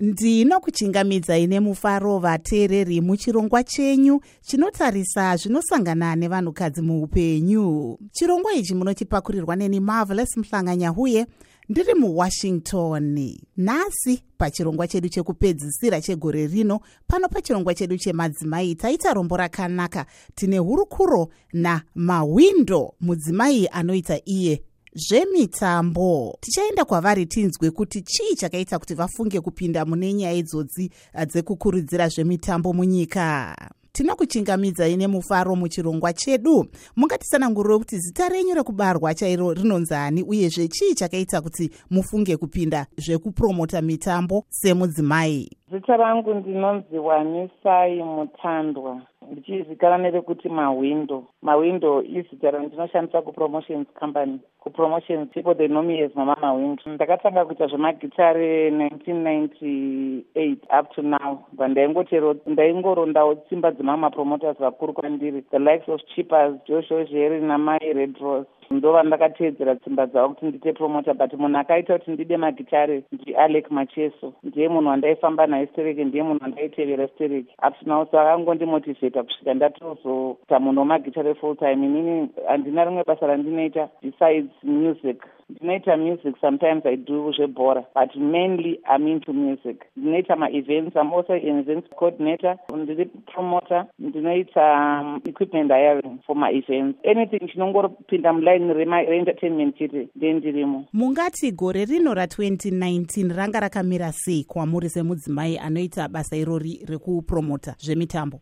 ndinokuchingamidzai nemufaro vateereri muchirongwa chenyu chinotarisa zvinosangana nevanhukadzi muupenyu. Chirongwa ichi munochipakurirwa neni marvelous muhlanganyahuye ndiri muwashington. Nhasi pachirongwa chedu chekupedzisira chegore rino pano pachirongwa chedu chemadzimai taita rombo rakanaka. Tine hurukuro namawindo mudzimai anoita iye zvemitambo. Tichaenda kwavari tinzwe kuti chii chakaita kuti vafunge kupinda mune nyaya idzodzi dzekukurudzira zvemitambo munyika. Tinokuchingamidzai nemufaro muchirongwa chedu. Mungatisananguriro kuti zita renyu rekubarwa chairo rinonzani uyezve chii chakaita kuti mufunge kupinda zvekupromota mitambo semudzimai? Zita rangu ndinonzi wanisai mutandwa ndichizikana nerekuti mawindo. Mawindo izita randinoshandisa kupromotions company kupromotions people they know me as mama mawindo ndakatanga kuita zvemagitare 1998 up to now bandaingotero ndaingorondawo tsimba dzemama promoters vakuru kwandiri. The likes of chippers joshua zheri namai redros ndo vandakateedzera tsimba dzavo kuti ndiite promota but munhu akaita kuti ndide magitare ndialec macheso. Ndiye munhu wandaifamba naye stereke ndiye munhu wandaitevera stereke aptinao so akangondimotivheta kusvika ndatozoita munhu wemagitare full time. Inini handina rimwe basa randinoita besides music. Ndinoita music sometimes i do zvebhora but mainly im into music. Ndinoita maevents im also an events coordinator ndiri promoter ndinoita um, equipment hiring for maevents. Anything chinongoropinda muline reentertainment chete ndendirimo mungati gore rino ra2019 ranga rakamira sei kwamuri semudzimai anoita basa irori rekupromota zvemitambo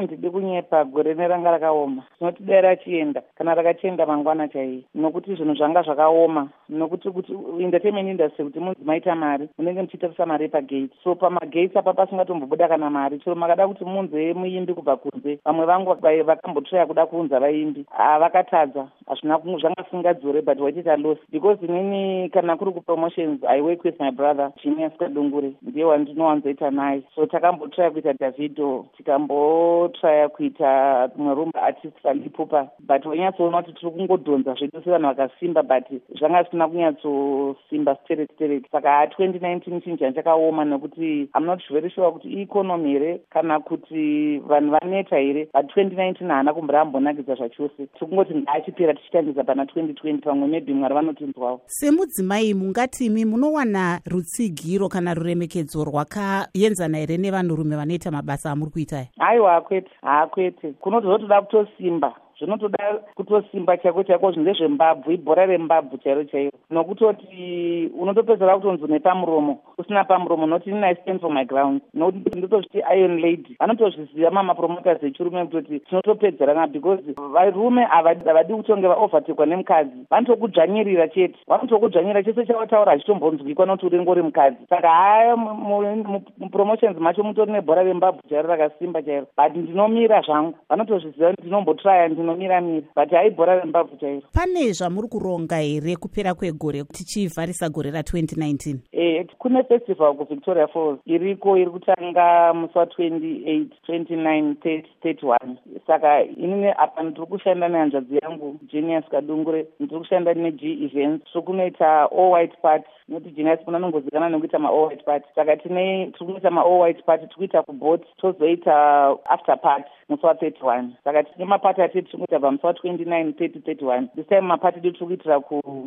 haa ndidi kunyepa gore neranga rakaoma tinoti dai rachienda. Kana rakachienda mangwana chaiyi nokuti zvinhu zvanga zvakaoma nokuti kuti entertainment industry kuti munzimaita mari munenge muchitarisa mari pagate. So pamagates apa pasingatombobuda kana mari chero makada kuti munze muimbi kubva kunze vamwe vangu vakambotraya kuda kuunza vaimbi havakatadza hazvina zvanga singadzore but waitita los because inini kana kuri kupromotions i work with my brother genius kadungure ndiye wandinowanzoita naye so takambotraya kuita davido tikambotraya kuita mumwe rumba artist alipupa. But wanyatsoona kuti tiri kungodhonza zvedu sevanhu vakasimba but zvanga zvisina kunyatsosimba stereti stereti saka 2019 chinhu chanchakaoma nekuti am not very sure kuti ieconomy here kana kuti vanhu vaneta here. But 2019 haana kumbira ambonakidza zvachose. Tiri kungoti ngaachipera tichitangisa pana 2020 pamwe maybe mwari vanotinzwawo semudzimai mungatimi munowana rutsigiro kana ruremekedzo rwakaenzana here nevanhurume vanoita mabasa amuri kuitaya aiwa hakwete haakwete. Kunotozotoda kutosimba zvinotoda kutosimba chaiko chaiko zvindezvembabvu ibhora rembabvu chairo chairo nokutoti unotopedzera kutonzi nepamuromo usina pamuromo noti inini i stand for my ground. Nokuti ndotozviti iron lady. Vanotozviziva mamapromoters echirume kutoti tinotopedzerana because varume havadi kutonge vaovertekwa nemukadzi. Vanotokudzvanyirira chete. Vanotokudzvanyirira chese chawataura hachitombonzwikwa nokuti uringo uri mukadzi. Saka haya mupromotions macho mutori nebhora rembabvu chairo rakasimba chairo but ndinomira zvangu. Vanotozviziva ndinombotraya ndino inomiramira but haibhora rembabvu chairo pane zvamuri kuronga here kupera kwegore tichivharisa gore ra2019 e kune festival kuvictoria falls. Iriko iri kutanga musi wa28 29 31 saka inini apa ndiri kushanda nehanzvadzi yangu genius kadungure. Ndiri kushanda neg events. Tiri kunoita all white party. Noti genius kuna nongozivikana nekuita maall white party. Saka tine tiri kunoita maall white party tiri kuita kubot tozoita after party musi wa31 saka tine mapati atete tiri kuita pamusi wa29 30 31 this time mapati du tiri kuitira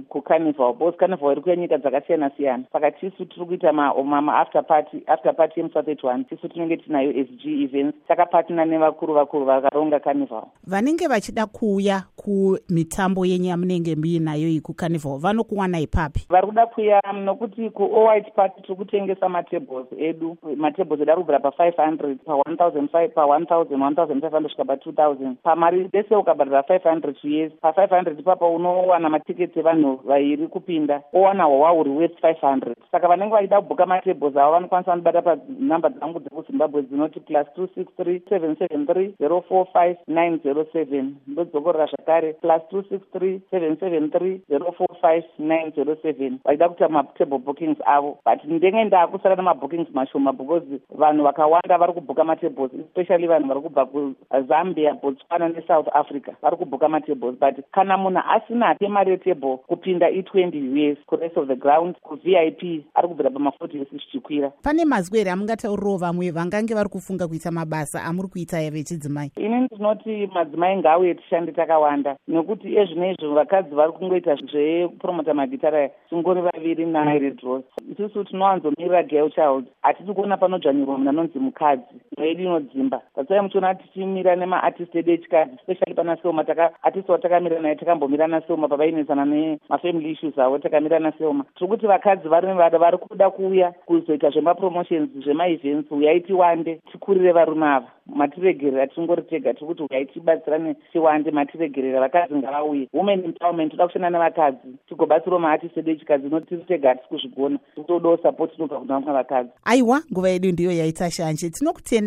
kucarnival bcause carnival iri kuya nyika dzakasiyana siyana saka tisu tiri kuita maafter party after party yemusi wa31 tisu tinenge tinayo sg events. Takapatina nevakuru vakuru vakaronga carnival. Vanenge vachida kuuya kumitambo yenyu yamunenge muinayo iyi kucarnival vanokuwana ipapi? Vari kuda kuya nokuti kuowhite party tiri kutengesa matables edu matables edu ari kubvira pa500 pa1000 pa1500 kusvika pa2000 pamari bese ukabhadhira 500 yes pa500 ipapa unowana matiketi evanhu vairi kupinda owana hwawa huri worth 500 saka vanenge vachida kubhuka matables avo vanokwanisa vanobata panhamba dzangu dzekuzimbabwe dzinoti plus 263 773 045 907 ndodzokorora zvakare plus 263 773 045 907 vachida kuita matable bookings avo but ndenge ndaakusara nemabookings mashoma because vanhu vakawanda vari kubhuka matables especially vanhu vari kubva kuzambia botswana nesouth africa vari kubhuka matables but kana munhu asinate mari yetable kupinda i20 us kurest of the ground kuvip ari kubvira pama40 us zvichikwira pane mazwi here amungataurirawo vamwe vangange vari kufunga kuita mabasa amuri kuita vechidzimai ini ndinoti madzimai ngauye tishande takawanda nekuti ezvino izvo vakadzi vari kungoita zvepromota magitara tingori vaviri naredros isusu tinowanzomirira girl child. Hatisi kuona panodzvanyirwa munhu anonzi mukadzi mwedu inodzimba. Tatsai muchiona tichimira nemaartist edu echikadzi especially pana selma artist watakamira naye takambomira naselma pavainesana nemafamily issues avo takamira naselma tiri kuti vakadzi varume vada vari kuda kuuya kuzoita zvemapromotions zvemaevents uyai tiwande tikurire varume ava. Matiregerera tingori tega tiri kuti uyai tibatsirane tiwande matiregerera vakadzi ngavauye. Women empowerment toda kushanda nevakadzi tigobatsirawo maartist edu echikadzi no tiri tega hatisi kuzvigona titodawo sapoti inobva kuna vamwe vakadzi. Aiwa nguva yedu ndiyo yaita shanje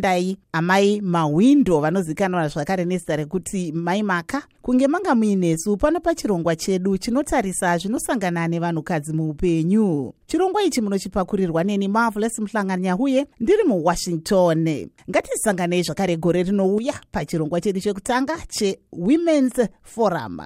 tinokutendai amai mahwindo vanozivikanwa zvakare nezita rekuti mai maka. Kunge manga muinesu pano pachirongwa chedu chinotarisa zvinosangana nevanhukadzi muupenyu. Chirongwa ichi munochipakurirwa neni marvelous muhlanganyahuye ndiri muwashington. Ngatisanganei zvakare gore rinouya pachirongwa chedu chekutanga chewomens forum